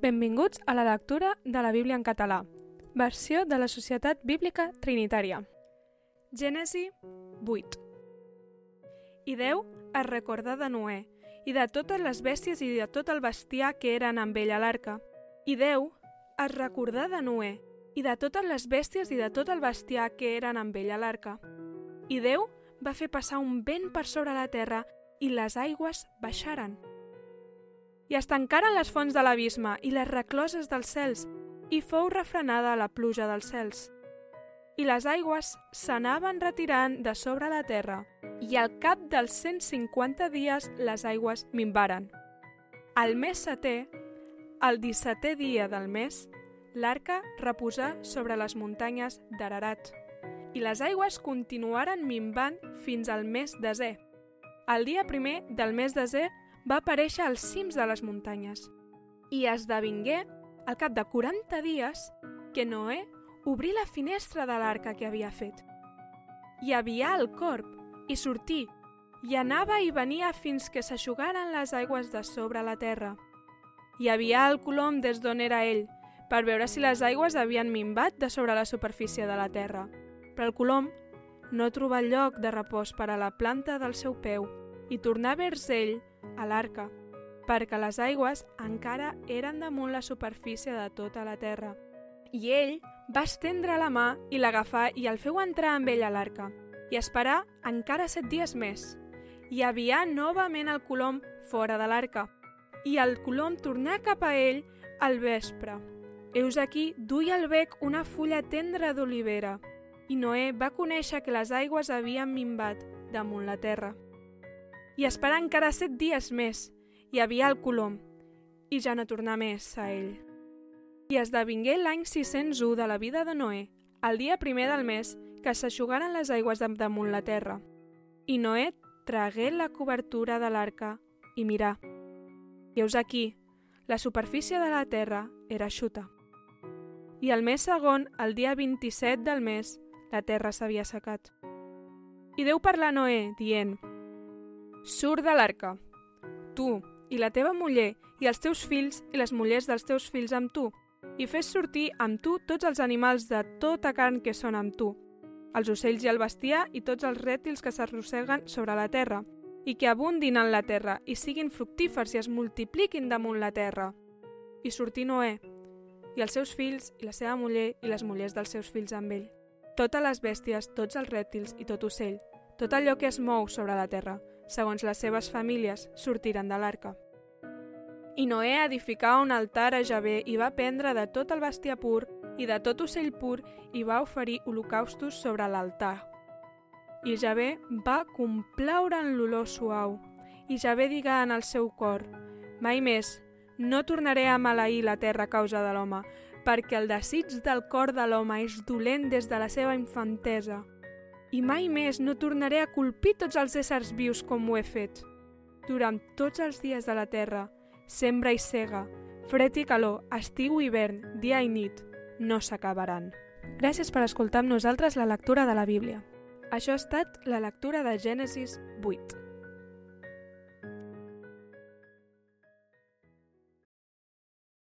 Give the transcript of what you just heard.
Benvinguts a la lectura de la Bíblia en català, versió de la Societat Bíblica Trinitària. Gènesi 8 I Déu es recordà de Noé i de totes les bèsties i de tot el bestiar que eren amb ell a l'arca. I Déu es recordà de Noé i de totes les bèsties i de tot el bestiar que eren amb ell a l'arca. I Déu va fer passar un vent per sobre la terra i les aigües baixaren. I es tancaren les fonts de l'abisme i les recloses dels cels, i fou refrenada la pluja dels cels. I les aigües s'anaven retirant de sobre la terra, i al cap dels 150 dies les aigües minvaren. Al mes setè, el 17è dia del mes, l'arca reposà sobre les muntanyes d'Ararat, i les aigües continuaren minvant fins al mes desè. El dia primer del mes desè va aparèixer als cims de les muntanyes i esdevingué, al cap de 40 dies, que Noé obrí la finestra de l'arca que havia fet. I avià el corp, i sortí, i anava i venia fins que s'aixugaren les aigües de sobre la terra. I avià el colom des d'on era ell, per veure si les aigües havien minvat de sobre la superfície de la terra. Però el colom no trobà lloc de repòs per a la planta del seu peu i tornà vers ell a l'arca, perquè les aigües encara eren damunt la superfície de tota la terra. I ell va estendre la mà i l'agafar i el feu entrar amb ell a l'arca, i esperar encara set dies més. I avià novament el colom fora de l'arca, i el colom tornà cap a ell al vespre. Eus aquí duia al bec una fulla tendra d'olivera, i Noé va conèixer que les aigües havien minvat damunt la terra i esperar encara set dies més, i havia el colom, i ja no tornà més a ell. I esdevingué l'any 601 de la vida de Noé, el dia primer del mes, que s'aixugaren les aigües damunt la terra. I Noé tragué la cobertura de l'arca i mirà. I heus aquí, la superfície de la terra era xuta. I el mes segon, el dia 27 del mes, la terra s'havia secat. I Déu parlar a Noé, dient, Surt de l'arca, tu i la teva muller i els teus fills i les mullers dels teus fills amb tu, i fes sortir amb tu tots els animals de tota carn que són amb tu, els ocells i el bestiar i tots els rèptils que s'arrosseguen sobre la terra, i que abundin en la terra i siguin fructífers i es multipliquin damunt la terra. I sortí Noé, i els seus fills, i la seva muller, i les mullers dels seus fills amb ell. Totes les bèsties, tots els rèptils i tot ocell, tot allò que es mou sobre la terra, segons les seves famílies, sortiren de l'arca. I Noé edificà un altar a Javé i va prendre de tot el bestiar pur i de tot ocell pur i va oferir holocaustos sobre l'altar. I Javé va complaure en l'olor suau, i Javé digà en el seu cor, mai més, no tornaré a maleir la terra a causa de l'home, perquè el desig del cor de l'home és dolent des de la seva infantesa i mai més no tornaré a colpir tots els éssers vius com ho he fet. Durant tots els dies de la terra, sembra i cega, fred i calor, estiu i hivern, dia i nit, no s'acabaran. Gràcies per escoltar amb nosaltres la lectura de la Bíblia. Això ha estat la lectura de Gènesis 8.